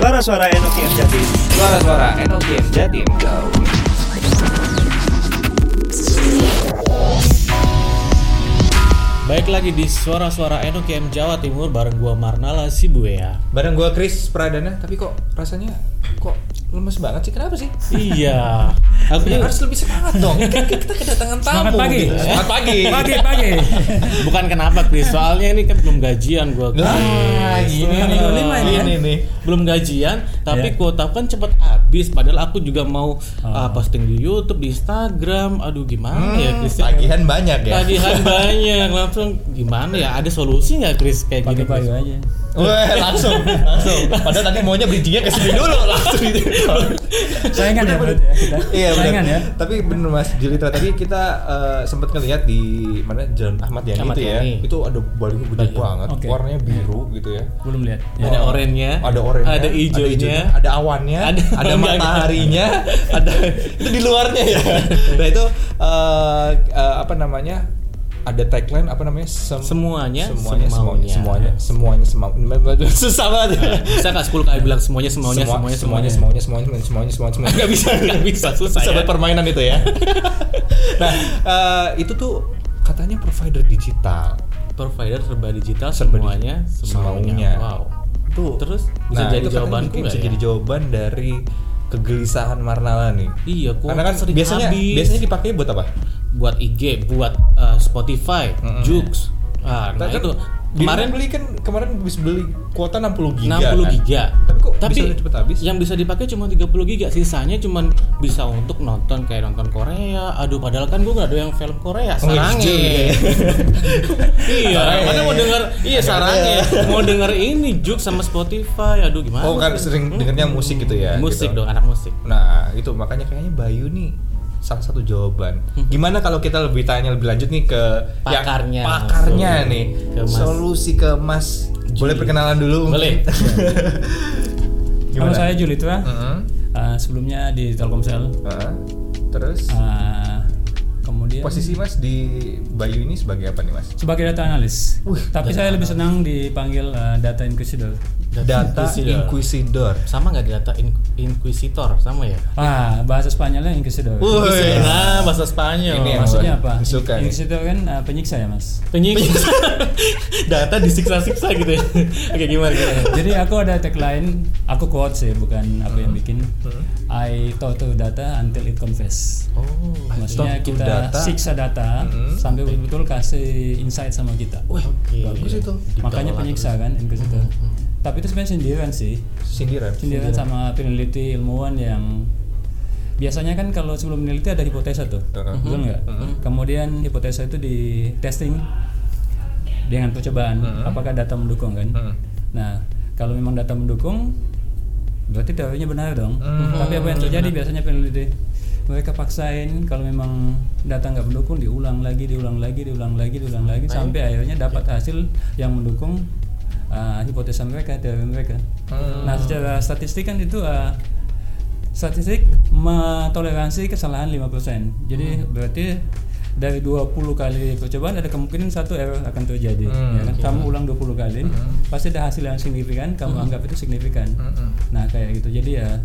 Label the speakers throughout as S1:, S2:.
S1: Suara-suara Enoki M Jatim.
S2: Suara-suara Enoki M Jatim.
S3: Baik lagi di suara-suara Enoki M Jawa Timur bareng gua Marnala Sibuea.
S2: Bareng gua Chris Pradana, tapi kok rasanya kok lemes banget sih? Kenapa sih?
S3: iya. Aku
S2: Ya, harus lebih semangat dong. Kan kita kedatangan tamu.
S4: Semangat pagi.
S2: gitu. Semangat pagi.
S4: Pagi pagi.
S3: bukan kenapa Chris, soalnya ini kan belum gajian
S2: ini
S3: Nah,
S2: nih,
S4: lima ini ya?
S2: ini nih.
S3: belum gajian, tapi
S4: Ya.
S3: kuota kan cepet habis. Padahal aku juga mau
S4: Oh.
S3: uh, posting di YouTube, di Instagram. Aduh gimana ya Chris?
S2: Tagihan banyak ya.
S3: Tagihan banyak langsung gimana ya? Ada solusi nggak Chris kayak gini?
S4: Pagi-pagi
S3: Chris?
S4: aja.
S2: Wah, langsung, langsung. Padahal tadi maunya bridgingnya ke sini dulu, langsung gitu.
S4: Saingan ya berarti ya kita.
S2: Iya
S4: Saingan
S2: benar.
S4: ya.
S2: Tapi bener Mas Julitra tadi kita eh, sempat ngelihat di mana Jalan Ahmad Yani
S3: Ahmad
S2: itu ya.
S3: Yani.
S2: Itu ada baliho gede
S3: Baliho.
S2: banget,
S4: Oke.
S2: warnanya biru gitu ya.
S4: Belum lihat.
S3: Ya, ada oranye,
S2: ada oranye,
S3: ada hijaunya,
S2: ada awannya,
S3: ada-
S2: ada, mataharinya, ada itu di luarnya ya. Nah itu eh, eh, apa namanya? Ada tagline apa namanya? Sem-
S3: Semuanya,
S2: semuanya, semuanya,
S3: semaunya.
S2: semuanya, semuanya, semaunya. Susah banget.
S3: Bisa nggak 10 kali bilang semuanya semuanya
S2: Semua-
S3: semuanya
S2: semuanya, semuanya, semuanya, semuanya, semuanya, semuanya, semuanya.
S3: Nggak bisa, nggak bisa, susah
S2: Susah
S3: ya.
S2: buat permainan itu ya. nah, eh, itu tuh katanya provider digital.
S3: Provider serba digital
S2: Serba
S3: semuanya
S2: di-
S3: semaunya.
S2: semaunya.
S3: Wow.
S2: Tuh.
S3: Terus bisa
S2: nah,
S3: jadi
S2: itu katanya
S3: jawabanku
S2: mungkin
S3: nggak
S2: bisa
S3: ya?
S2: jadi jawaban dari kegelisahan Marnala nih.
S3: Iya, kuota
S2: Karena kan
S3: sering
S2: biasanya
S3: habis.
S2: biasanya dipakai buat apa?
S3: Buat IG, buat uh, Spotify,
S2: Mm-mm.
S3: Joox. Ah, nah
S2: Kan
S3: itu
S2: kemarin beli kan kemarin habis beli kuota 60 giga.
S3: 60
S2: kan?
S3: giga.
S2: Tapi kok
S3: Tapi
S2: bisa cepet habis?
S3: yang bisa dipakai cuma 30 giga, sisanya cuma bisa untuk nonton kayak nonton Korea. Aduh, padahal kan gue nggak ada yang film Korea,
S2: Oh,
S3: sarangnya.
S2: ya.
S3: iya, mana mau denger iya sarangnya. mau denger ini Joox sama Spotify. Aduh, gimana?
S2: Oh kan sering dengernya musik gitu ya?
S3: Musik
S2: gitu.
S3: dong, anak musik.
S2: Nah itu makanya kayaknya Bayu nih salah satu jawaban. Gimana kalau kita lebih tanya lebih lanjut nih ke yang
S3: Pakarnya
S2: pakarnya
S3: langsung.
S2: nih,
S3: Ke Mas
S2: solusi ke Mas. Boleh perkenalan dulu?
S3: Boleh.
S4: Nama saya Julitra.
S2: Heeh.
S4: Uh, sebelumnya di Telkomsel.
S2: Heeh. Terus
S4: Uh, kemudian
S2: posisi Mas di Bayu ini sebagai apa nih Mas?
S4: sebagai data analis.
S2: Wih,
S4: Tapi saya lebih senang dipanggil uh, data inquisitor.
S2: Data
S3: Inquisitor.
S2: Inquisitor.
S3: Sama nggak data in- inquisitor sama ya?
S4: Ah, bahasa Spanyolnya inquisitor.
S2: Wih.
S3: Nah, bahasa Spanyol.
S2: Ini
S4: Maksudnya apa?
S2: suka nih.
S4: Inquisitor kan uh, penyiksa ya, Mas.
S3: Penyiksa. data disiksa-siksa gitu ya. Oke, gimana gimana?
S4: Jadi aku ada tagline, aku quote sih, bukan aku yang bikin. I talk to data until it confess.
S3: Oh,
S4: Maksudnya
S2: talk to
S4: kita
S2: data.
S4: Siksa data
S2: Mhm.
S4: sampai betul-betul kasih insight sama kita.
S2: Wih,
S3: Oke.
S2: bagus itu.
S4: Makanya penyiksa kan inquisitor. Tapi itu sebenarnya sindiran sih.
S2: Sindiran.
S4: Sindiran sama peneliti ilmuwan yang biasanya kan kalau sebelum meneliti ada hipotesa tuh.
S2: Heeh.
S4: Betul nggak? Kemudian hipotesa itu di testing dengan percobaan
S2: Mhm.
S4: apakah data mendukung kan.
S2: Mhm.
S4: Nah, kalau memang data mendukung berarti teorinya benar dong.
S2: Mhm.
S4: Tapi apa yang terjadi biasanya peneliti mereka paksain kalau memang data nggak mendukung diulang lagi, diulang lagi, diulang lagi, diulang lagi sampai akhirnya dapat hasil yang mendukung uh, hipotesa mereka, teori mereka.
S2: Hmm.
S4: Nah, secara statistik kan itu uh, statistik metoleransi kesalahan 5%. Jadi
S2: Hmm.
S4: berarti dari 20 kali percobaan ada kemungkinan satu error akan terjadi.
S2: Hmm,
S4: ya kan?
S2: oke.
S4: Kamu ulang 20 kali,
S2: Hmm.
S4: pasti ada hasil yang signifikan, kamu anggap itu signifikan.
S2: Hmm.
S4: Nah, kayak gitu. Jadi ya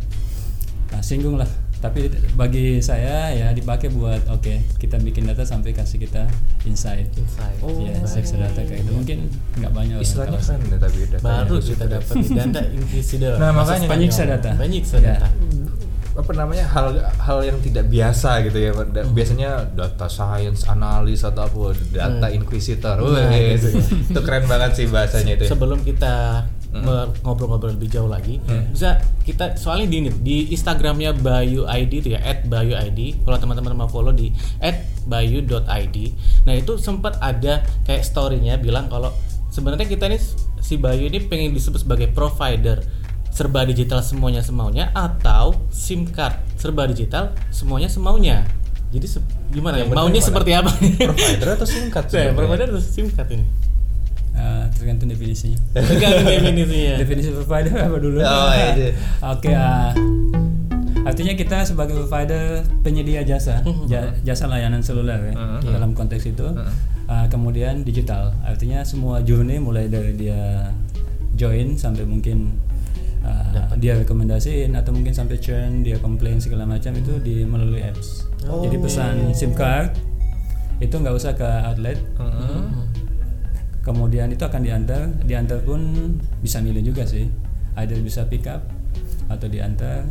S4: nah, singgung lah. Tapi bagi saya ya dipakai buat oke, kita bikin data sampai kasih kita insight.
S3: Insight.
S2: Oh.
S4: ya, data kayak gitu. Mungkin nggak banyak
S2: Istilahnya tapi data
S3: Baru kita dapat data inquisitor.
S2: Nah, makanya.
S4: Penyiksa data. Ya.
S3: data.
S2: apa namanya hal hal yang tidak biasa gitu ya
S3: Hmm.
S2: biasanya data science analis atau apa data inquisitor
S3: Nah, gitu.
S2: itu keren banget sih bahasanya itu ya.
S3: Sebelum kita
S2: Hmm.
S3: ngobrol-ngobrol lebih jauh lagi, bisa kita soalnya di ini di Instagramnya Bayu ID itu ya @bayuid. Kalau teman-teman mau follow di @bayu.id. Nah itu sempat ada kayak storynya bilang kalau sebenarnya kita ini si Bayu ini pengen disebut sebagai provider serba digital semuanya semaunya atau SIM card serba digital semuanya semaunya. Jadi se- gimana
S2: Yang
S3: ya? Maunya
S2: yang mana?
S3: seperti apa?
S2: provider atau singkat
S3: Saya provider atau SIM card ini?
S4: Eh, tergantung definisinya.
S3: Tergantung definisinya.
S4: Definisi provider apa dulu?
S2: Oh, iya.
S4: Oke, ah. artinya kita sebagai provider penyedia jasa, ja- jasa layanan seluler ya,
S2: Mhm.
S4: dalam konteks itu.
S2: Mhm.
S4: Ah, kemudian digital, artinya semua journey mulai dari dia join sampai mungkin ah, dia rekomendasiin atau mungkin sampai churn dia komplain segala macam itu di melalui apps jadi pesan SIM card itu nggak usah ke outlet kemudian itu akan diantar diantar pun bisa milih juga sih. Either bisa pick up atau diantar.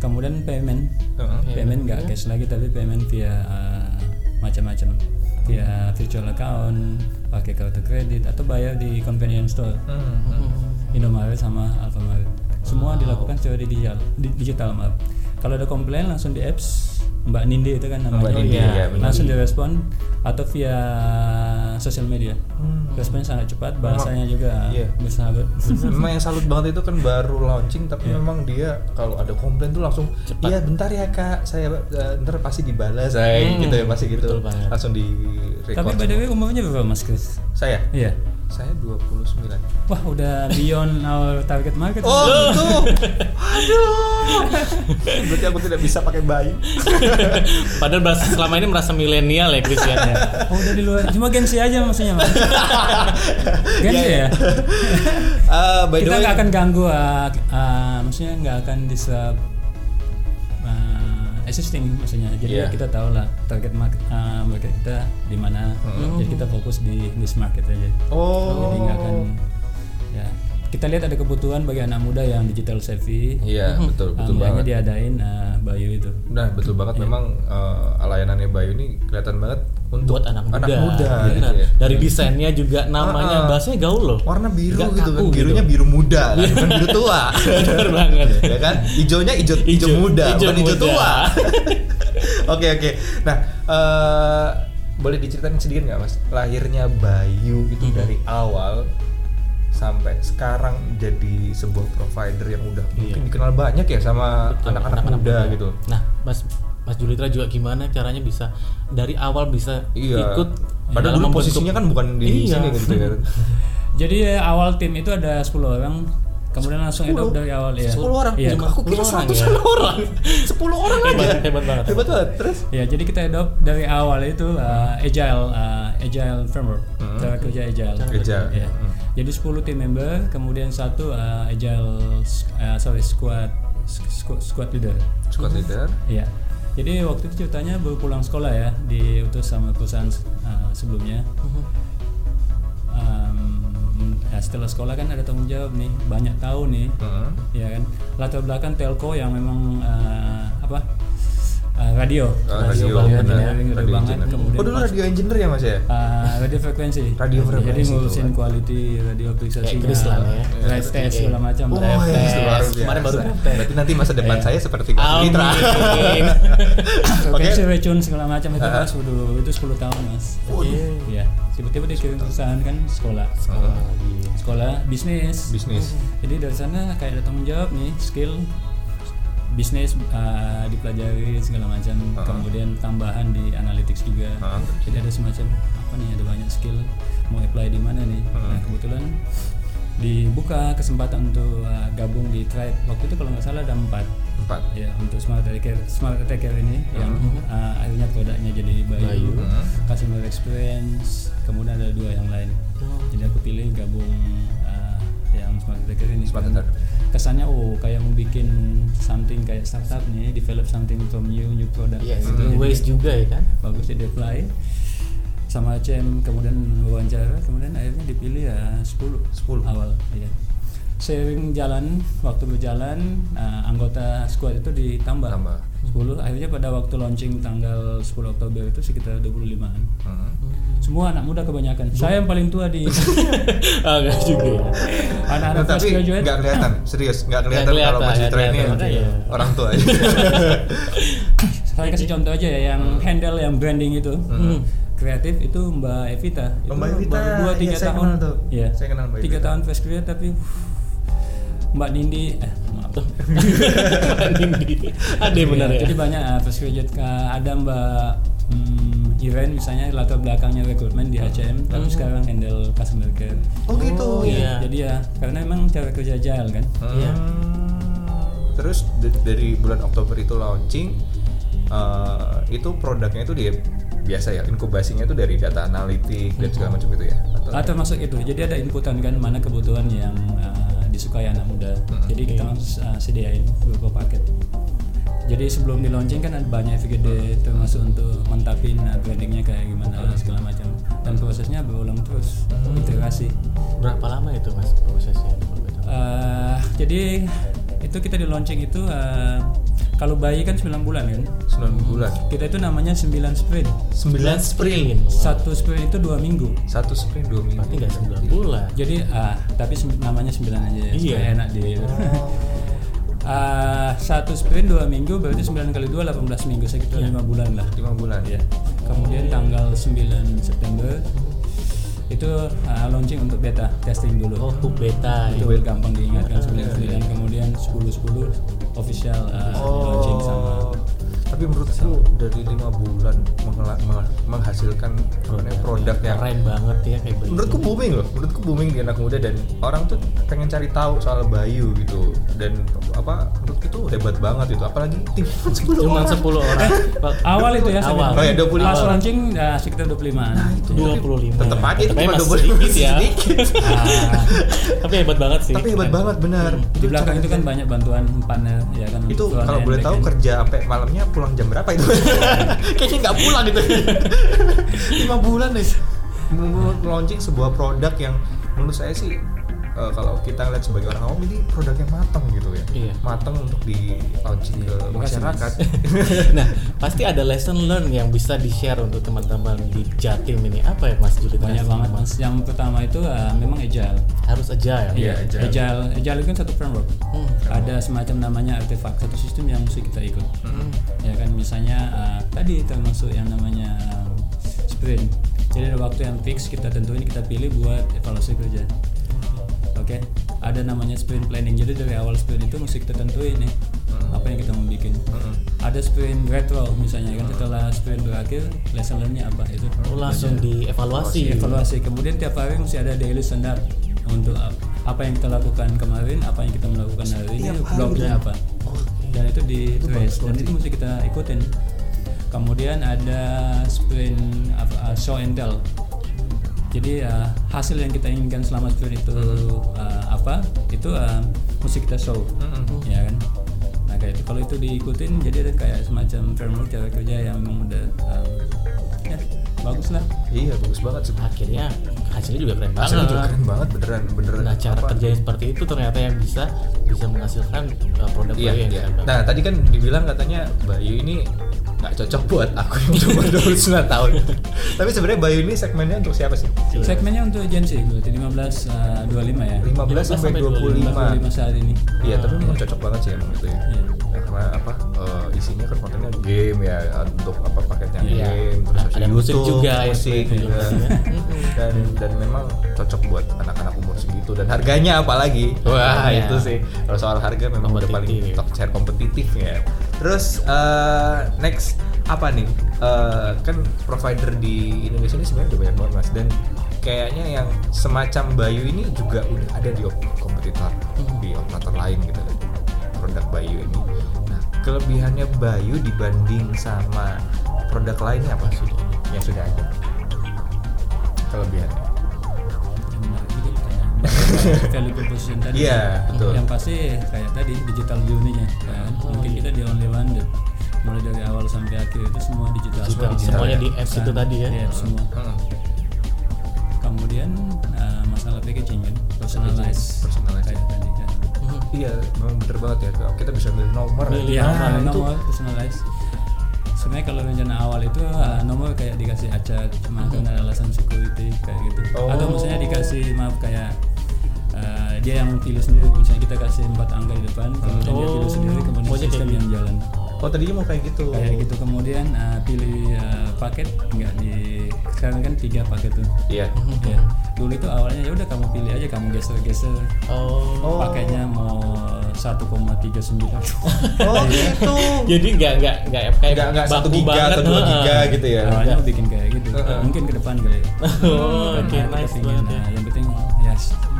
S4: Kemudian payment.
S2: Heeh.
S4: payment nggak cash lagi tapi payment via uh, macam-macam. Via virtual account pakai kartu kredit atau bayar di convenience store.
S2: Hmm.
S4: Indomaret sama Alfamart. Semua dilakukan secara digital di- digital maaf. Kalau ada komplain langsung di apps Mbak Nindi itu kan namanya.
S2: Mbak Nindi, ya, benar.
S4: langsung direspon atau via sosial media.
S2: Hmm.
S4: Responnya sangat cepat bahasanya juga
S2: Iya.
S4: bersahabat
S2: memang yang salut banget itu kan baru launching tapi memang dia kalau ada komplain tuh langsung iya bentar ya kak. Saya eh, ntar pasti dibalas saya
S3: Hmm,
S2: gitu ya pasti gitu. langsung di record
S4: tapi by the way umurnya berapa Mas Chris?
S2: saya?
S4: Iya
S2: saya 29
S4: Wah udah beyond our target market.
S2: Oh gitu. Aduh. Berarti aku tidak bisa pakai bayi.
S3: Padahal bahas- selama ini merasa milenial ya Chris ya.
S4: Oh udah di luar, cuma Gensi aja maksudnya mas. Gensi
S2: Iya, iya.
S4: ya?
S2: Ah, by the
S4: Kita nggak akan ganggu, uh, uh, maksudnya nggak akan uh, existing maksudnya. Jadi
S2: Iya.
S4: kita tahu lah target market, uh, market kita di mana. Jadi kita fokus di niche market aja.
S2: Oh.
S4: Jadi nggak akan, ya kita lihat ada kebutuhan bagi anak muda yang digital savvy
S2: iya betul betul
S4: uh,
S2: banget
S4: diadain uh, Bayu itu
S2: Nah betul banget
S4: Iya.
S2: memang eh, layanannya Bayu ini kelihatan banget untuk
S3: Buat anak muda.
S2: muda
S3: Benar.
S2: gitu ya.
S3: Dari desainnya juga namanya
S2: ah.
S3: bahasanya gaul loh.
S2: Warna biru
S3: Nggak
S2: gitu kan,
S3: kaku
S2: birunya
S3: gitu.
S2: biru muda kan, bukan biru tua.
S3: Benar banget.
S2: ya kan? Hijaunya hijau hijau muda,
S3: hijau
S2: bukan hijau tua. Oke oke. Nah, eh, boleh diceritain sedikit nggak mas? Lahirnya Bayu itu
S3: Mhm.
S2: dari awal sampai sekarang jadi sebuah provider yang udah mungkin dikenal banyak ya sama anak-anak muda, gitu.
S3: Nah, Mas Mas Julitra juga gimana caranya bisa dari awal bisa
S2: Iya.
S3: ikut
S2: Padahal dulu
S3: membentuk-
S2: posisinya kan bukan di
S3: Iya.
S2: sini gitu ya.
S4: Jadi ya, awal tim itu ada 10 orang, kemudian langsung adopt dari awal ya.
S2: 10 orang.
S4: Iya.
S2: Cuma aku kira
S3: 10 orang
S2: 100
S3: ya.
S2: orang. 10 orang
S3: Hebat,
S2: aja.
S3: hebat banget.
S2: Hebat banget. Terus
S4: Ya, jadi kita adopt dari awal itu uh, agile uh, agile framework, cara kerja agile.
S2: Agile.
S4: Ya.
S2: Hmm.
S4: Jadi 10 team member, kemudian satu uh, agile uh, sorry squad squad, squad leader.
S2: squad leader.
S4: Iya. Jadi waktu itu ceritanya baru pulang sekolah ya, diutus sama perusahaan uh, sebelumnya. Um, ya setelah sekolah kan ada tanggung jawab nih, banyak tahu nih,
S2: Heeh.
S4: ya kan. Latar belakang telco yang memang uh, apa? Uh, radio.
S2: Ah,
S3: Radio
S2: radio,
S3: banget
S2: benar.
S3: ya,
S4: radio
S2: Radio
S4: banget.
S2: engineer.
S4: Kemudian
S2: Oh dulu radio engineer ya mas ya?
S4: Uh, radio frekuensi.
S2: Radio
S4: Jadi
S2: frekuensi itu,
S4: ngurusin quality radio periksa
S3: Kayak Chris lah ya.
S4: drive test segala macam.
S2: Oh,
S3: Drive
S2: ya,
S3: test.
S2: itu luar biasa.
S3: Kemarin baru test.
S2: Berarti nanti masa depan
S4: Iya.
S2: saya seperti Mas
S3: Amin.
S2: Mitra.
S4: Frekuensi recun segala macam itu
S2: Ah.
S4: mas udah itu 10 tahun mas.
S3: Waduh.
S4: Iya. Tiba-tiba dikirim perusahaan kan sekolah. Sekolah bisnis.
S2: Bisnis.
S4: Jadi dari sana kayak ada tanggung jawab nih skill bisnis uh, dipelajari segala macam.
S2: Ah.
S4: Kemudian tambahan di analytics juga.
S2: Ah.
S4: Jadi ada semacam apa nih ada banyak skill mau apply di mana nih.
S2: Ah.
S4: Nah kebetulan dibuka kesempatan untuk uh, gabung di tribe waktu itu kalau nggak salah ada empat
S2: Empat.
S4: ya untuk smart attacker smart attacker ini yang uh, akhirnya produknya jadi Bayu,
S3: Bayu.
S2: Hmm.
S4: customer experience kemudian ada dua yang lain jadi aku pilih gabung uh, yang smart attacker ini
S2: Smart Attacker.
S4: Kesannya oh kayak mau bikin something kayak startup nih develop something from new new product.
S3: Iya,
S4: kayak
S3: itu
S4: Jadi
S3: waste juga ya kan.
S4: bagus di apply. Sama CM kemudian wawancara kemudian akhirnya dipilih ya 10
S2: 10.
S4: awal iya seiring jalan waktu berjalan uh, anggota squad itu ditambah
S2: Tambah.
S4: 10 akhirnya pada waktu launching tanggal 10 Oktober itu sekitar 25-an
S2: Hmm.
S4: semua anak muda kebanyakan saya yang paling tua di
S3: Ah, enggak juga ya.
S4: anak-anak
S2: Nah, tapi
S4: graduate
S2: nggak kelihatan, serius nggak kelihatan
S3: kelihatan,
S2: kalau Mas
S3: nggak
S2: Citra ini
S3: kelihatan, iya.
S2: orang tua aja.
S4: saya kasih contoh aja ya yang handle yang branding itu
S2: Hmm.
S4: kreatif itu Mbak Evita itu
S2: Mbak Evita,
S4: baru dua tiga
S2: iya, saya
S4: tahun
S2: kenal tuh.
S4: Iya.
S2: Saya kenal Mbak
S4: tiga
S2: Evita.
S4: tahun fresh graduate tapi uh, Mbak Nindi eh maaf
S3: Nindi. Ada benar
S4: Iya,
S3: ya.
S4: jadi banyak uh, fresh graduate uh, ada Mbak hmm, Iren misalnya latar belakangnya rekrutmen di HCM tapi sekarang handle customer care
S2: Oh gitu.
S3: Oh, iya.
S4: jadi ya karena emang cara kerja agile kan
S3: Iya.
S2: Hmm. Terus d- dari bulan Oktober itu launching, eh, itu produknya itu dia biasa ya inkubasinya itu dari data analitik dan segala macam gitu ya. Atau
S4: atau masuk itu jadi ada inputan kan mana kebutuhan yang uh, di disukai anak muda. Jadi kita langsung uh, sediain beberapa paket. Jadi sebelum di launching kan ada banyak FGD termasuk untuk mantapin uh, brandingnya kayak gimana segala macam. Dan prosesnya berulang terus iterasi.
S3: Berapa lama itu mas prosesnya?
S4: Uh, jadi itu kita di launching itu uh, kalau bayi kan 9 bulan kan.
S2: 9 bulan
S4: Kita itu namanya 9 sprint.
S2: 9 sprint.
S4: Satu sprint itu dua minggu.
S2: satu sprint 2 minggu
S3: Berarti nggak sembilan bulan.
S4: Jadi ah tapi namanya 9 aja ya.
S3: Iya.
S4: enak di Ah, satu sprint dua minggu berarti 9 kali 2 18 minggu sekitar lima bulan lah.
S2: 5 bulan ya
S4: Kemudian tanggal 9 September itu ah, launching untuk beta testing dulu.
S3: Oh, hub beta.
S4: itu
S3: ya.
S4: gampang diingatkan 9 kemudian 10 10 official ah, launching sama
S2: tapi menurutku dari lima bulan menghasilkan namanya, produk yang
S3: keren banget ya kayak bayi.
S2: menurutku booming loh menurutku booming di anak muda dan orang tuh pengen cari tahu soal Bayu gitu dan apa menurutku itu hebat banget itu apalagi tim 10
S3: Cuma
S2: orang
S3: 10 orang.
S4: awal itu ya
S3: Awal.
S2: Oh ya, 25.
S4: pas launching ah, sekitar 25an
S2: itu
S3: 25.
S2: tetap aja itu
S3: Tetep
S2: cuma
S3: masih
S2: 25
S3: sedikit ya.
S2: sedikit.
S4: Ah,
S3: Tapi hebat banget sih.
S2: tapi hebat banget benar
S4: di belakang itu kan banyak bantuan panel ya kan
S2: itu kalau boleh tahu
S4: end.
S2: kerja sampai malamnya pulang jam berapa itu? Kayaknya nggak pulang itu lima bulan Mau launching sebuah produk yang menurut saya sih eh, kalau kita lihat sebagai orang awam ini produk yang matang gitu ya
S3: Iya.
S2: matang untuk di launching ke
S4: makasih,
S2: masyarakat
S3: nah, pasti ada lesson learn yang bisa di-share untuk teman-teman di Jatim ini. Apa ya Mas Juli?
S4: banyak banget mas yang pertama itu ah, memang agile
S3: Harus ya.
S2: Iya, agile.
S4: agile agile itu kan satu framework
S3: Hmm.
S4: ada semacam namanya artefak satu sistem yang mesti kita ikut
S2: Hmm.
S4: ya kan misalnya ah, tadi termasuk yang namanya um, sprint jadi ada waktu yang fix kita tentuin kita pilih buat evaluasi kerja oke ada namanya sprint planning. Jadi dari awal sprint itu mesti kita tentuin nih apa yang kita mau bikin.
S2: Hmm.
S4: ada sprint retro misalnya kan setelah sprint berakhir lesson learn-nya apa itu
S3: Oh, langsung dievaluasi.
S4: evaluasi kemudian tiap hari mesti ada daily stand up untuk ap- apa yang kita lakukan kemarin apa yang kita melakukan hari ini blognya apa. Dan itu di trace. dan itu mesti kita ikutin. Kemudian ada sprint apa, uh, show and tell jadi uh, hasil yang kita inginkan selama sprint itu uh, apa? Itu uh, mesti kita show. Ya kan? Nah kayak itu kalau itu diikutin jadi ada kayak semacam framework cara kerja yang memang udah uh, ya bagus lah.
S2: Iya bagus banget sih.
S3: Akhirnya hasilnya juga keren
S2: Hasilnya
S3: banget.
S2: juga keren banget beneran beneran.
S3: Nah, cara
S2: apa,
S3: kerjanya seperti itu ternyata yang bisa bisa menghasilkan uh, produk
S2: Iya,
S3: bayi yang
S2: iya.
S3: keren banget.
S2: Nah, tadi kan dibilang katanya Bayu ini nggak cocok buat aku yang cuma 29 tahun. Tapi sebenarnya Bayu ini segmennya untuk siapa sih?
S4: segmennya untuk Gen Z berarti 15 uh, 25 ya
S2: 15 sampai 25.
S4: 25 saat ini
S2: Iya, tapi memang cocok banget sih emang itu ya.
S4: Iya.
S2: Ya, karena apa? eh, isinya kan kontennya game ya untuk apa paketnya
S3: Iya.
S2: game terus
S3: Ada
S2: ada
S3: musik
S2: YouTube,
S3: juga ya,
S2: musik juga.
S3: itu ya.
S2: dan dan memang cocok buat anak-anak umur segitu dan harganya apalagi wah
S3: Harganya.
S2: itu sih kalau soal harga memang udah paling top share kompetitif ya terus eh, next apa nih? Eh, kan provider di Indonesia ini sebenarnya udah banyak banget mas. Dan kayaknya yang semacam Bayu ini juga udah ada di kompetitor di operator lain gitu. Produk Bayu ini. Nah kelebihannya Bayu dibanding sama produk lainnya apa sih yang sudah ada? Kelebihannya
S4: value proposition tadi
S2: Iya, betul.
S4: yang pasti kayak tadi digital journey-nya kan mungkin kita di only one deh. mulai dari awal sampai akhir itu semua digital,
S3: Digital,
S2: digital
S3: semuanya
S2: ya.
S3: di apps itu tadi ya.
S4: Di apps semua
S2: Hmm,
S4: kemudian uh, masalah packaging kan personalize
S2: Personalize.
S4: kayak tadi kan
S3: Hmm.
S2: iya memang bener banget ya kita bisa milih nomor
S3: Milih
S2: ya.
S4: Iya,
S3: nomor,
S2: Nah, itu
S4: nomor personalize. Sebenarnya kalau rencana awal itu uh, nomor kayak dikasih acak cuma karena alasan security kayak gitu.
S2: Oh.
S4: Atau misalnya dikasih maaf kayak uh, dia yang pilih sendiri misalnya kita kasih empat angka di depan kemudian dia
S3: Oh,
S4: pilih sendiri kemudian
S3: kayak
S4: sistem
S3: gitu.
S4: yang jalan.
S2: Oh tadinya mau kayak gitu.
S4: Kayak gitu. Kemudian uh, pilih uh, paket nggak di sekarang kan tiga paket tuh.
S2: Iya.
S4: Ya dulu itu awalnya ya udah kamu pilih aja kamu geser-geser.
S3: Oh.
S2: Oh.
S4: paketnya mau 1,39
S2: oh gitu.
S3: Jadi nggak nggak nggak kayak
S2: nggak nggak satu giga
S3: banget,
S2: atau dua giga gitu ya?
S4: Awalnya bikin kayak gitu.
S2: Heeh.
S4: mungkin ke depan kali ya.
S3: Oh, oke
S4: kita
S3: nice banget ya.
S4: nah, yang ya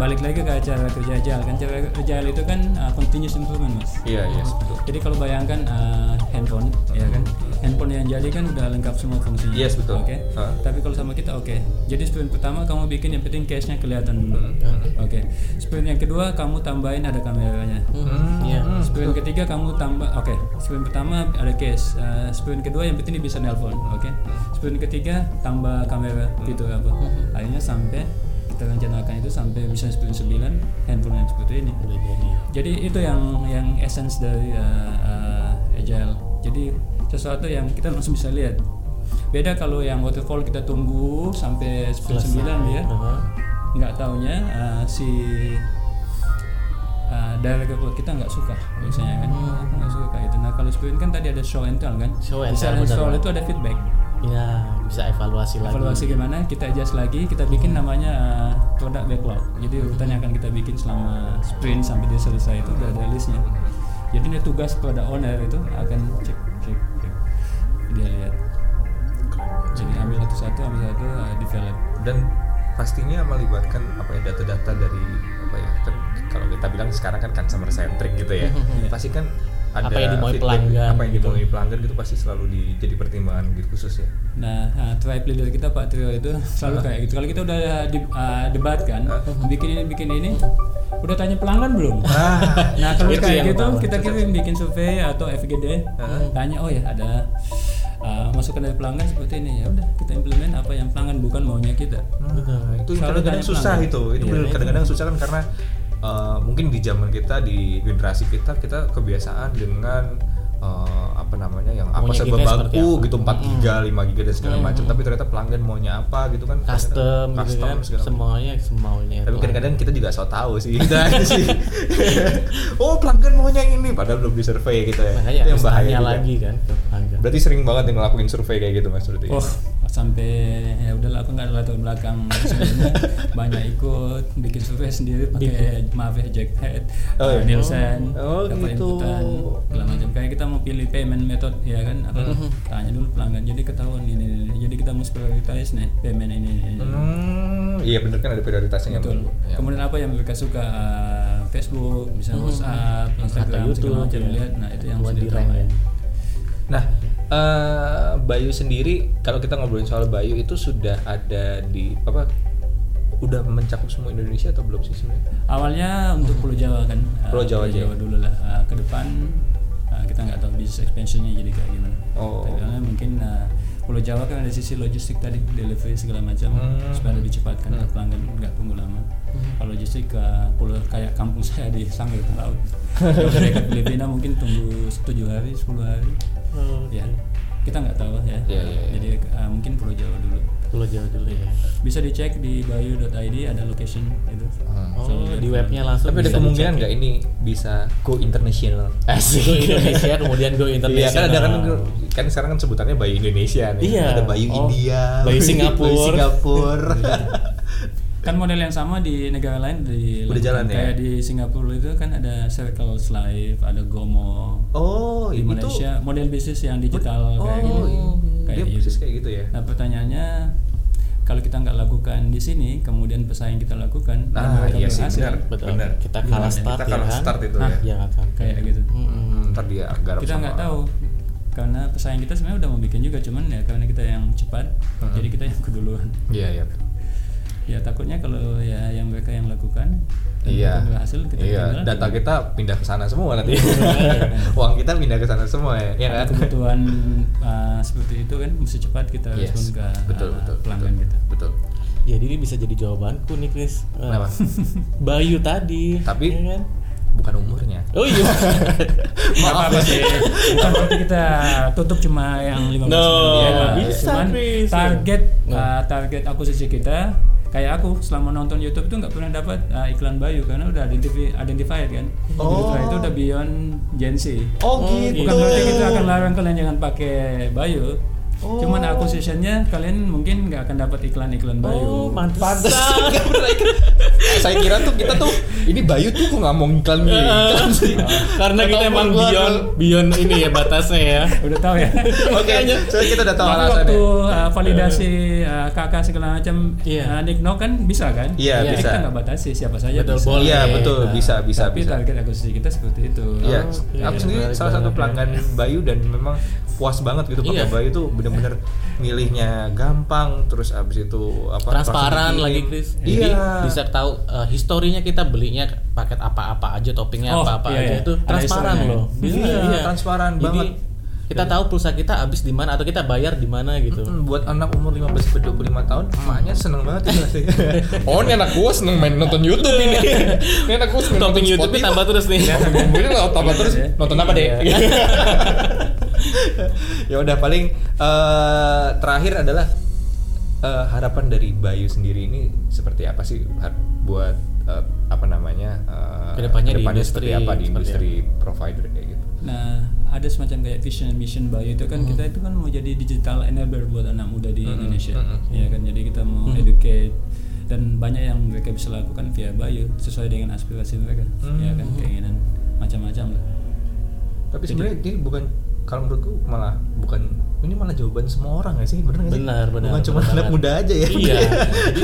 S4: balik lagi ke acara kerja agile kan cara kerja agile itu kan uh, continuous improvement mas.
S2: Iya, iya, betul.
S4: jadi kalau bayangkan uh, handphone ya kan? Handphone yang jadi kan udah lengkap semua fungsinya.
S2: Yes, betul.
S4: oke.
S2: Hah?
S4: tapi kalau sama kita oke. Jadi sprint pertama kamu bikin yang penting case nya kelihatan. Dulu
S2: Hmm.
S4: oke. Sprint yang kedua kamu tambahin ada kameranya.
S2: Hmm.
S3: Iya.
S4: sprint ketiga kamu tambah oke. Sprint pertama ada case. Uh, sprint kedua yang penting dia bisa nelpon oke. Sprint ketiga tambah kamera gitu apa. Akhirnya sampai kita rencanakan itu sampai bisa sprint 9 handphone yang seperti ini.
S3: Udah jadi.
S4: jadi itu yang yang essence dari uh, uh, agile. Jadi sesuatu yang kita langsung bisa lihat. Beda kalau yang waterfall kita tunggu sampai sprint 9 ya.
S3: Aha.
S4: nggak taunya uh, si uh, director kita nggak suka biasanya kan? Aku nggak suka itu nah kalau sprint kan tadi ada show and tell kan?
S3: Show and tell,
S4: show itu ada feedback
S3: Ya, bisa evaluasi lagi.
S4: evaluasi gimana? Kita adjust lagi. Kita bikin namanya uh, product backlog. Jadi urutan yang akan kita bikin selama sprint sampai dia selesai itu udah ada listnya. Jadi ini tugas pada owner itu akan cek cek cek. Dia lihat. Jadi ambil satu-satu ambil satu uh, develop.
S2: Dan pastinya melibatkan apa ya data-data dari apa ya kan kalau kita bilang sekarang kan customer centric gitu ya. Pasti kan ada
S3: Apa yang dimauin
S2: feedback,
S3: pelanggan
S2: apa yang
S3: gitu.
S2: dimauin pelanggan gitu pasti selalu di, jadi pertimbangan gitu khusus ya
S4: Nah, uh, tribe leader kita Pak Trio itu selalu kayak gitu. Kalau kita udah di- uh, debat kan, bikin ini bikin ini, udah tanya pelanggan belum? nah kalau kayak gitu kita kirim bikin survei atau FGD, tanya oh ya ada uh, masukan dari pelanggan seperti ini ya udah kita implement apa yang pelanggan bukan maunya kita.
S2: Nah, itu kadang-kadang susah
S4: pelanggan.
S2: itu. Itu
S3: Iya,
S2: kadang-kadang susah kan karena uh, mungkin di zaman kita di generasi kita kita kebiasaan dengan uh, apa namanya yang apa
S3: Maunya
S2: serba
S3: seperti
S2: baku gitu 4 giga, 5 giga dan segala
S3: Hmm.
S2: macam tapi ternyata pelanggan maunya apa gitu kan
S3: custom, gitu
S2: custom
S3: kan.
S2: segala.
S3: Semuanya semaunya.
S2: Tapi kadang-kadang kita juga so tahu sih. Kita sih. oh, pelanggan maunya ini padahal belum di survey gitu ya.
S3: makanya
S2: itu yang bahaya
S3: lagi kan pelanggan.
S2: Berarti sering banget yang ngelakuin survei kayak gitu Mas berarti.
S4: Oh sampai ya udahlah aku nggak ada latar belakang sebenarnya banyak ikut bikin survei sendiri pakai maaf ya Jackhead,
S2: Oh,
S4: uh,
S2: iya.
S4: Nielsen,
S3: Oh,
S4: dapat
S3: gitu.
S4: inputan segala macam. Kayak kita mau pilih payment method ya kan, apa tanya dulu pelanggan. Jadi ketahuan ini, ini, ini. jadi kita mesti prioritize nih payment ini. ini.
S2: Hmm, iya bener kan ada prioritasnya yang
S4: Betul.
S2: yang-
S4: Kemudian apa yang mereka suka uh, Facebook, bisa WhatsApp, Instagram,
S3: YouTube,
S4: segala macam
S3: ya.
S4: lihat. Nah itu yang
S3: Buat
S4: mesti
S3: di ya.
S2: Nah, eh, Bayu sendiri kalau kita ngobrolin soal Bayu itu sudah ada di apa? Udah mencakup semua Indonesia atau belum sih sebenarnya?
S4: Awalnya untuk Pulau Jawa kan. uh,
S2: Pulau Jawa aja ya?
S4: dulu lah. Uh, ke depan uh, kita nggak tahu bisnis expansionnya jadi kayak gimana.
S2: Oh.
S4: Tapi karena mungkin uh, Pulau Jawa kan ada sisi logistik tadi, delivery segala macam
S2: Hmm.
S4: supaya lebih cepat kan ke pelanggan nggak tunggu lama. Kalau logistik ke pulau kayak kampung saya di Sangir ke laut. Kalau mereka Filipina mungkin tunggu 7 hari, 10 hari.
S3: Oh,
S4: Ya. Kita nggak tahu ya.
S2: Iya, iya, iya.
S4: Jadi uh, mungkin Pulau Jawa dulu.
S3: Pulau Jawa dulu ya.
S4: Bisa dicek di bayu.id ada location itu.
S3: Oh,
S4: Selalu lihat
S3: di webnya langsung.
S2: Tapi ada kemungkinan nggak ini bisa go international?
S3: Asik. Go Indonesia kemudian go
S2: Iya
S3: internasional.
S2: kan ada kan kan sekarang kan sebutannya Bayu Indonesia nih.
S3: Iya.
S2: Ada Bayu
S3: Oh,
S2: India,
S3: Bayu Singapura.
S2: Bayu Singapura.
S4: kan model yang sama di negara lain di
S2: Udah jalan ya?
S4: kayak di Singapura itu kan ada Circle Life ada Gomo
S2: oh,
S4: di
S2: itu
S4: Malaysia model bisnis yang digital kayak
S2: oh,
S4: gini
S2: iya.
S4: kayak
S2: dia
S4: gitu.
S2: persis kayak gitu ya.
S4: nah pertanyaannya kalau kita nggak lakukan di sini kemudian pesaing kita lakukan
S2: Nah,
S4: mereka
S2: iya sih benar.
S3: Betul.
S2: Benar.
S3: Kita kalah start
S2: Kita
S3: ya
S2: kalah
S3: kan.
S2: start itu
S4: Nah,
S2: ya.
S3: Sampai.
S4: kayak gitu
S3: Mm-mm.
S2: Ntar dia garap
S4: kita nggak tahu karena pesaing kita sebenarnya udah mau bikin juga cuman ya karena kita yang cepat
S2: Mhm.
S4: jadi kita yang keduluan
S2: Iya, iya.
S4: Ya takutnya kalau ya yang mereka yang lakukan dan
S2: Iya.
S4: berhasil kita
S2: iya,
S4: ketinggalan,
S2: data kita pindah ke sana semua nanti.
S4: Iya.
S2: Uang kita pindah ke sana semua ya. Iya
S4: ada
S2: kan?
S4: kebutuhan uh, seperti itu kan mesti cepat kita
S2: Yes.
S4: respon ke
S2: betul,
S4: uh,
S2: betul,
S4: pelanggan
S2: betul,
S4: kita.
S2: Betul.
S3: Jadi ini bisa jadi jawabanku nih Chris. Eh,
S2: Kenapa?
S3: Bayu tadi.
S2: Tapi-
S3: ya kan?
S2: Bukan umurnya.
S3: Oh iya.
S4: Nggak apa-apa sih. Bukan berarti kita tutup cuma yang 15
S3: No,
S4: Ya,
S3: bisa,
S4: Cuman
S3: Chris.
S4: target uh, target akuisisi kita kayak aku selama nonton YouTube itu nggak pernah dapat uh, iklan Bayu karena udah identifi identified kan.
S2: Oh.
S4: Itu udah beyond Gen Z.
S2: Oh, gitu.
S4: Bukan berarti kita akan larang kalian jangan pakai Bayu. Cuman acquisitionnya kalian mungkin nggak akan dapat iklan-iklan Bayu.
S3: Oh.
S2: Pantes. Nggak pernah ikut. saya kira tuh kita tuh ini Bayu tuh kok nggak mau iklan nih iklan sih
S3: Karena kita emang beyond beyond ini ya batasnya ya.
S4: Udah tahu ya.
S2: oke so kita udah tahu
S4: Tapi
S2: alasannya
S4: waktu uh, validasi uh, kakak segala macam
S3: Iya.
S4: uh, Nick No kan bisa kan?
S2: Iya,
S4: Jadi
S2: bisa.
S4: Kita nggak batasi siapa saja
S3: Betul,
S4: bisa.
S3: boleh.
S2: iya betul
S4: Nah,
S2: bisa bisa
S4: tapi
S2: bisa
S4: target akuisisi kita seperti itu.
S2: Iya,
S3: Oke,
S2: aku sendiri salah satu
S3: banget.
S2: pelanggan Bayu dan memang puas banget gitu pakai
S3: Iya.
S2: Bayu tuh bener-bener milihnya gampang, terus abis itu apa
S3: Transparan lagi. Chris.
S2: Iya.
S3: Jadi bisa tahu uh, historinya kita belinya paket apa-apa aja, toppingnya
S4: Oh,
S3: apa-apa
S4: iya,
S3: aja
S4: iya.
S3: itu
S4: Ada
S3: transparan
S4: historinya.
S3: loh.
S2: Iya, transparan
S3: Jadi,
S2: banget.
S3: Kita tahu pulsa kita habis di mana atau kita bayar di mana gitu.
S2: Hmm, buat anak umur 15 sampai 25 tahun, emaknya seneng banget ya pasti. oh, ini anak gua seneng main nonton YouTube ini. ini anak gua seneng
S3: Topping
S2: nonton
S3: YouTube
S2: Spotify.
S3: tambah terus nih.
S2: Lo tambah terus
S4: Iya.
S2: nonton apa deh? Ya udah paling eh, terakhir adalah eh, harapan dari Bayu sendiri ini seperti apa sih har- buat eh, apa namanya eh,
S3: Ke depannya di
S2: seperti
S3: industri,
S2: apa di
S3: seperti
S2: industri provider kayak gitu.
S4: Nah, ada semacam kayak vision and mission Bayu itu kan kita itu kan mau jadi digital enabler buat anak muda di
S2: Hmm,
S4: Indonesia.
S2: hmm,
S4: Ya kan, jadi kita mau educate dan banyak yang mereka bisa lakukan via Bayu sesuai dengan aspirasi mereka. Ya kan, keinginan macam-macam lah.
S2: Tapi sebenarnya ini bukan kalau menurutku malah bukan ini malah jawaban semua orang gak sih bener gak sih?
S3: Benar, benar.
S2: Bukan cuma
S3: benar
S2: anak muda aja ya.
S3: Iya. Jadi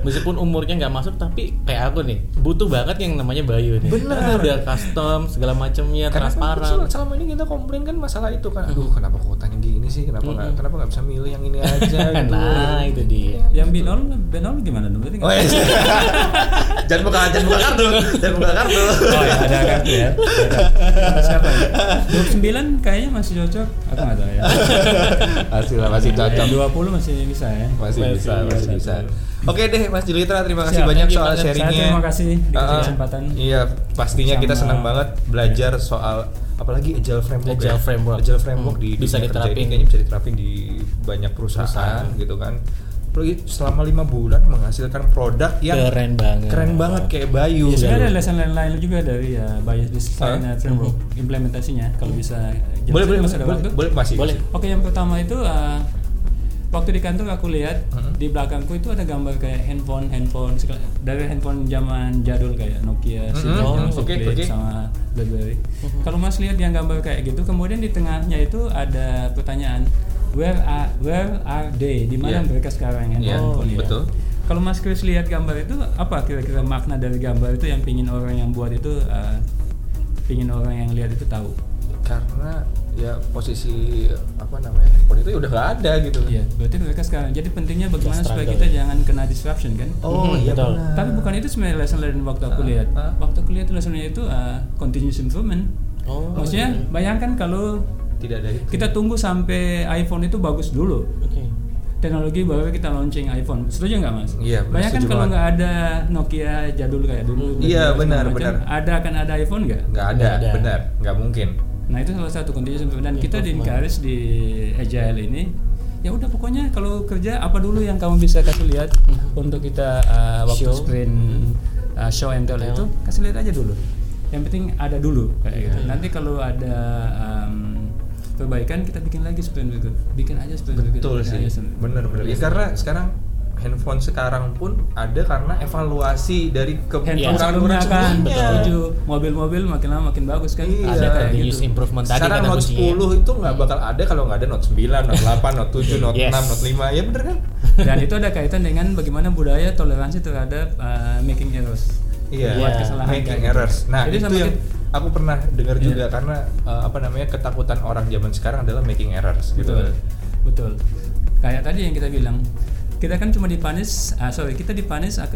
S3: meskipun umurnya nggak masuk tapi kayak aku nih butuh banget yang namanya Bayu nih.
S2: Benar.
S3: Karena udah custom segala macamnya
S2: Karena kan
S3: transparan.
S2: sel- selama ini kita komplain kan masalah itu kan, aduh kenapa kuotanya gini sih, kenapa nggak kenapa nggak bisa milih yang ini aja gitu.
S3: nah itu dia.
S4: Yang binol, binol gimana dong?
S2: Oh
S4: nggak-
S2: iya. jangan buka jangan buka kartu, jangan buka kartu.
S4: Oh ya, ada kartu ya. Ada. Siapa ya? 29 kayaknya masih cocok. Aku nggak tahu ya.
S2: Hasil masih cocok.
S4: 20 masih bisa ya.
S2: Masih
S3: Masih
S2: bisa, masih bisa.
S4: bisa.
S2: Oke deh Mas Julitra, terima kasih
S4: Siap,
S2: banyak
S3: you
S2: soal sharingnya.
S4: terima kasih dikasih kesempatan.
S2: Iya, pastinya kita senang banget belajar soal apalagi agile framework.
S3: Agile
S2: ya.
S3: framework.
S2: Agile framework
S3: Hmm,
S2: di
S3: bisa diterapin.
S2: kayaknya bisa diterapin di banyak perusahaan,
S3: Perusahaan.
S2: gitu kan. Apalagi selama lima bulan menghasilkan produk yang
S3: Keren banget.
S2: keren banget kayak Bayu.
S4: Ya, sebenarnya ada lesson lain lain juga dari ya design
S2: Ah.
S4: uh, framework implementasinya kalau bisa jelasin,
S2: boleh boleh
S4: masih ada
S2: boleh,
S4: waktu?
S2: boleh masih.
S3: Boleh.
S4: Oke, yang pertama itu uh, waktu di kantor aku lihat
S2: Mhm.
S4: di belakangku itu ada gambar kayak handphone handphone segala- dari handphone zaman jadul kayak Nokia, yang
S2: oke,
S4: Flip
S2: oke.
S4: sama BlackBerry. Kalau Mas lihat yang gambar kayak gitu, kemudian di tengahnya itu ada pertanyaan where are where are they? Di mana
S2: Iya.
S4: mereka sekarang?
S2: Iya,
S4: handphone ya?
S2: betul.
S4: Kalau Mas Chris lihat gambar itu apa kira-kira makna dari gambar itu yang pingin orang yang buat itu uh, pingin orang yang lihat itu tahu?
S2: Karena ya posisi apa namanya handphone itu udah nggak ada gitu.
S4: Iya, berarti mereka sekarang. Jadi pentingnya bagaimana supaya kita
S3: ya.
S4: jangan kena disruption kan?
S2: Oh
S3: Mhm,
S2: iya
S3: betul.
S2: benar.
S4: Tapi bukan itu sebenarnya lesson learned waktu aku
S2: Ah,
S4: lihat.
S2: ah.
S4: Waktu aku lihat lessonnya itu uh, continuous improvement.
S3: Oh.
S4: Maksudnya bayangkan kalau
S2: tidak ada itu.
S4: kita tunggu sampai iPhone itu bagus dulu.
S3: Oke.
S4: Teknologi baru kita launching iPhone. Setuju nggak mas?
S2: Iya,
S4: Bayangkan
S2: setuju
S4: kalau nggak ada Nokia jadul kayak dulu.
S2: Iya, benar,
S4: macam,
S2: benar.
S4: Ada akan ada iPhone nggak?
S2: nggak ada,
S3: ada.
S2: benar, nggak mungkin.
S4: Nah itu salah satu improvement dan
S3: Iya,
S4: kita di encourage di agile ini ya udah pokoknya kalau kerja apa dulu yang kamu bisa kasih lihat untuk kita uh, waktu.
S3: Show.
S4: sprint uh, show and tell itu kasih lihat aja dulu. Yang penting ada dulu kayak gitu.
S3: Iya.
S4: Nanti kalau ada um, perbaikan kita bikin lagi sprint berikut. Bikin aja sprint berikut.
S2: Betul
S4: bikin
S2: sih,
S4: aja
S2: bener bener. Ya, karena sekarang handphone sekarang pun ada karena evaluasi dari ke
S4: handphone
S3: Iya.
S4: sebelumnya kan setuju mobil-mobil makin lama makin bagus kan
S2: Iya.
S4: ada kayak
S3: Continuous
S4: gitu
S3: improvement tadi
S2: Sekarang Note
S3: kuncinya.
S2: 10 itu nggak bakal ada kalau nggak ada Note 9, Note 8, Note 7, Note
S3: Yes.
S2: 6, Note 5. Ya bener kan?
S4: dan itu ada kaitan dengan bagaimana budaya toleransi terhadap uh, making errors
S2: Iya,
S3: Buat
S4: kesalahan
S2: making
S4: gitu.
S2: errors. Nah,
S4: Jadi
S2: itu yang
S4: kita-
S2: aku pernah dengar
S4: Iya.
S2: juga karena uh, apa namanya ketakutan orang zaman sekarang adalah making errors gitu.
S4: betul betul kayak tadi yang kita bilang kita kan cuma dipanis ah, sorry kita dipanis ah,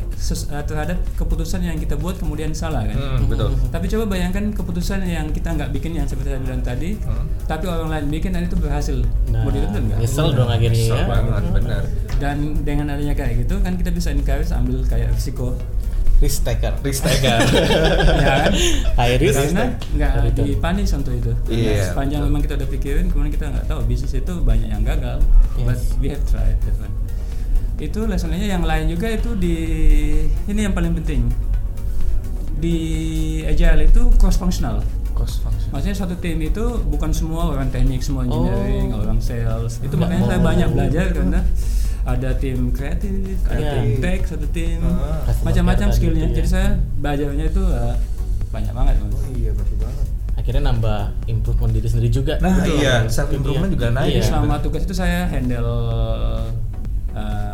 S4: terhadap keputusan yang kita buat kemudian salah kan
S2: Hmm, betul.
S4: tapi coba bayangkan keputusan yang kita nggak bikin yang seperti saya bilang tadi
S2: Hmm.
S4: tapi orang lain bikin dan itu berhasil
S3: Nah,
S4: mau dituntut nggak
S3: nyesel dong akhirnya ya.
S2: banget, benar.
S4: dan dengan adanya kayak gitu kan kita bisa encourage ambil kayak risiko
S3: Risk taker.
S2: Risk taker.
S4: ya kan
S3: High risk.
S4: karena nggak dipanis untuk itu
S2: Iya,
S4: sepanjang
S2: betul.
S4: memang kita udah pikirin kemudian kita nggak tahu bisnis itu banyak yang gagal
S3: Yes.
S4: but we have tried that one itu lessonnya yang lain juga itu di ini yang paling penting di agile itu cross functional
S2: Cost function.
S4: maksudnya satu tim itu bukan semua orang teknik semua engineering
S3: Oh.
S4: orang sales itu makanya saya
S3: mau.
S4: banyak belajar karena ada tim kreatif, ada
S3: Iya.
S4: tim tech, satu tim
S2: Ah.
S4: Macam-macam skillnya.
S3: tadi itu
S4: Jadi
S3: ya.
S4: saya belajarnya itu uh, banyak banget mas.
S2: Oh iya betul banget.
S3: akhirnya nambah improvement diri sendiri juga
S2: Nah
S3: Betul.
S2: iya self improvement
S3: Iya.
S2: juga naik.
S3: Iya.
S4: Selama tugas itu saya handle uh,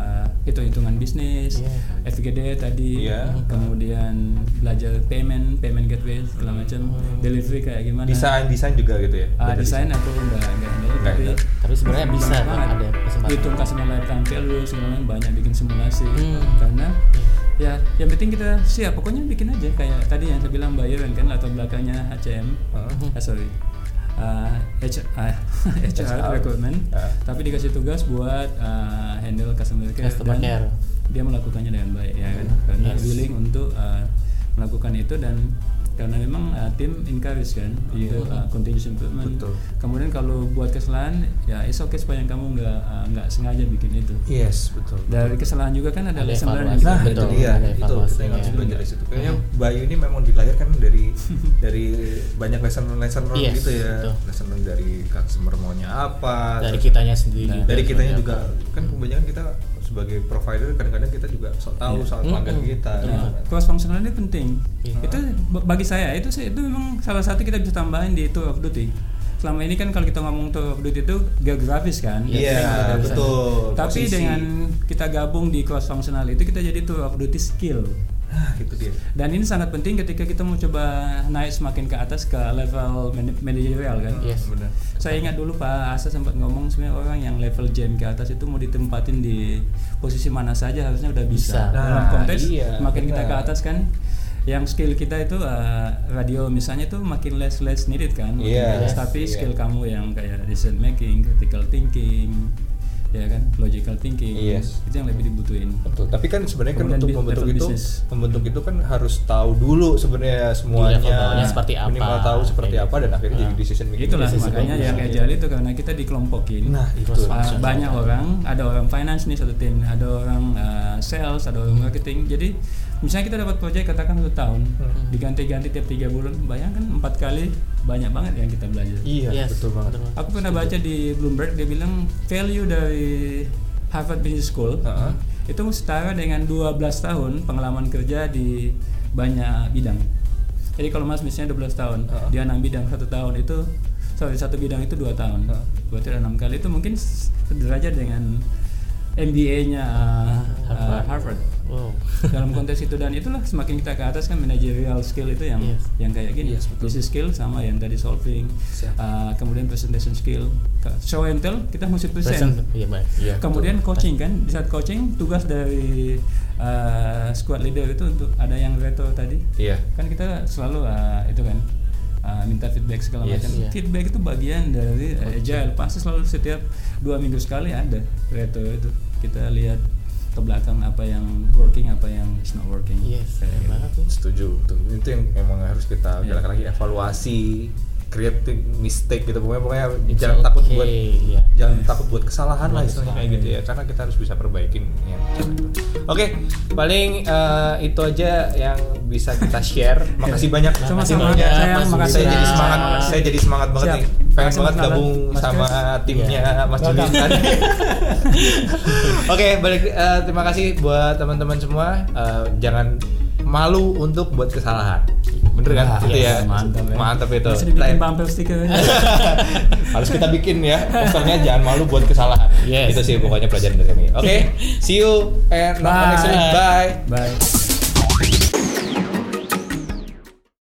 S4: hitung-hitungan bisnis,
S3: Iya.
S4: FGD tadi,
S2: Iya.
S4: kemudian belajar payment, payment gateway segala macam, delivery kayak gimana.
S2: Desain desain juga gitu ya.
S4: Ah, desain aku enggak enggak handle
S2: Nggak
S4: tapi
S3: tapi sebenarnya bisa kan
S4: banget.
S3: ada kesempatan
S4: hitung customer lifetime value segala macam banyak bikin simulasi
S3: Hmm.
S4: karena ya yang penting kita siap pokoknya bikin aja kayak tadi yang saya bilang bayaran kan latar belakangnya HCM
S2: Ah.
S4: ah, sorry uh, H, ah, HR
S2: HR.
S4: recruitment
S2: Ah.
S4: tapi dikasih tugas buat uh, handle customer care
S3: Customer
S4: dan
S3: care.
S4: dia melakukannya dengan baik ya kan karena
S3: Yes.
S4: willing untuk uh, melakukan itu dan karena memang uh, tim encourage kan untuk uh, continuous improvement
S2: Betul.
S4: kemudian kalau buat kesalahan ya it's okay supaya kamu nggak uh, nggak sengaja bikin itu
S2: Yes betul.
S4: dari kesalahan juga kan ada
S3: Ada
S4: lesson learned
S2: Nah
S3: Betul,
S2: itu dia,
S3: ada
S2: itu kita yang harus belajar dari situ. Kayaknya
S3: Hmm.
S2: Bayu ini memang dilahirkan dari dari banyak lesson lesson learn
S3: Yes,
S2: gitu ya.
S3: betul.
S2: Lesson learn dari customer maunya apa.
S3: dari kitanya sendiri
S4: Nah,
S3: juga
S2: dari kitanya juga
S3: apa.
S2: kan kebanyakan kita sebagai provider kadang-kadang kita juga sok tahu
S4: Iya.
S2: soal pelanggan kita.
S3: Betul.
S2: gitu
S4: Nah, cross functional ini penting.
S3: Iya.
S4: Itu bagi saya itu sih itu memang salah satu kita bisa tambahin di tour of duty. Selama ini kan kalau kita ngomong tour of duty itu geografis kan.
S2: Iya,
S4: bisa.
S2: betul.
S4: Tapi
S2: Posisi.
S4: dengan kita gabung di cross functional itu kita jadi tour of duty skill.
S2: Nah, gitu dia.
S4: Dan ini sangat penting ketika kita mau coba naik semakin ke atas ke level man- manajerial kan.
S3: Yes.
S2: Benar.
S4: Saya ingat dulu Pak Asa sempat ngomong sebenarnya orang yang level jam ke atas itu mau ditempatin di posisi mana saja harusnya udah bisa.
S3: Bisa.
S4: Dalam
S2: Nah,
S4: konteks
S2: iya,
S4: makin kita ke
S2: benar.
S4: atas kan yang skill kita itu uh, radio misalnya itu makin less less needed kan. makin
S2: Yes,
S4: less. tapi
S2: iya.
S4: skill kamu yang kayak decision making, critical thinking, ya kan, logical thinking.
S2: Yes.
S4: Itu yang lebih dibutuhin.
S2: Betul. Tapi kan sebenarnya kan untuk membentuk itu,
S4: bisnis.
S2: membentuk itu kan harus tahu dulu sebenarnya semuanya.
S3: bawahnya seperti apa.
S2: Minimal tahu seperti apa dan akhirnya
S3: Ah.
S2: jadi decision making.
S4: Itulah
S2: decision
S4: makanya yang agile itu karena kita dikelompokin.
S2: Nah, itu.
S4: Uh, banyak orang, ada orang finance nih satu tim, ada orang uh, sales, ada orang marketing. Jadi misalnya kita dapat proyek katakan satu tahun,
S2: Hmm.
S4: diganti-ganti tiap tiga bulan, bayangkan empat kali banyak banget yang kita belajar.
S2: Iya,
S3: Yes,
S2: betul banget.
S3: betul.
S4: Aku pernah baca di Bloomberg dia bilang value dari Harvard Business School
S2: Heeh.
S4: itu setara dengan 12 tahun pengalaman kerja di banyak bidang. Jadi kalau Mas misalnya 12 tahun,
S2: Heeh.
S4: dia 6 bidang satu tahun itu sorry satu bidang itu dua tahun.
S2: Heeh.
S4: Berarti ada enam kali itu mungkin sederajat dengan MBA-nya uh, uh, Harvard.
S3: wow
S4: Dalam konteks itu dan itulah semakin kita ke atas kan managerial skill itu yang
S3: Yes.
S4: yang kayak gini.
S2: Yes, betul.
S4: Business skill sama yang tadi solving,
S2: Siap.
S4: uh, kemudian presentation skill, show and tell kita mesti
S3: present
S4: present.
S3: iya baik
S2: Iya,
S4: Kemudian
S2: betul.
S4: coaching kan, di saat coaching tugas dari uh, squad leader itu untuk ada yang retro tadi.
S2: Iya.
S4: Kan kita selalu uh, itu kan uh, minta feedback segala
S2: Yes.
S4: macam.
S3: Iya.
S4: Feedback itu bagian dari uh, agile. Pasti selalu setiap dua minggu sekali ada retro itu. Kita lihat ke belakang apa yang working, apa yang is not working.
S3: yes
S4: Kayak
S3: keren
S4: gitu.
S3: banget tuh
S2: Setuju. Tuh. Itu yang emang harus kita
S4: Iya.
S2: galak lagi evaluasi, creating mistake gitu. Pokoknya pokoknya
S3: It's
S2: jangan takut
S3: okay,
S2: buat
S3: iya.
S2: jangan takut buat kesalahan lah istilahnya kayak gitu ya karena kita harus bisa perbaikin ya. Oke, paling eh, itu aja yang bisa kita share. Makasih banyak.
S4: Sama-sama. Saya.
S2: Saya jadi semangat. Saya jadi semangat banget
S4: Siap.
S2: nih. Pengen banget
S4: Mas
S2: gabung
S4: Mas
S2: sama
S4: Chris.
S2: timnya Mas
S4: Welcome.
S2: Julian. Oke, balik eh, terima kasih buat teman-teman semua. Eh, jangan malu untuk buat kesalahan. Bener kan?
S3: Nah,
S2: itu ya.
S4: Mantap ya.
S2: Mantap itu.
S4: Dibikin
S2: Lain-
S4: bumper stiker.
S2: harus kita bikin ya posternya jangan malu buat kesalahan
S3: Yes.
S2: itu sih pokoknya pelajaran dari sini oke see you and
S4: Bye.
S2: next week bye
S4: Bye.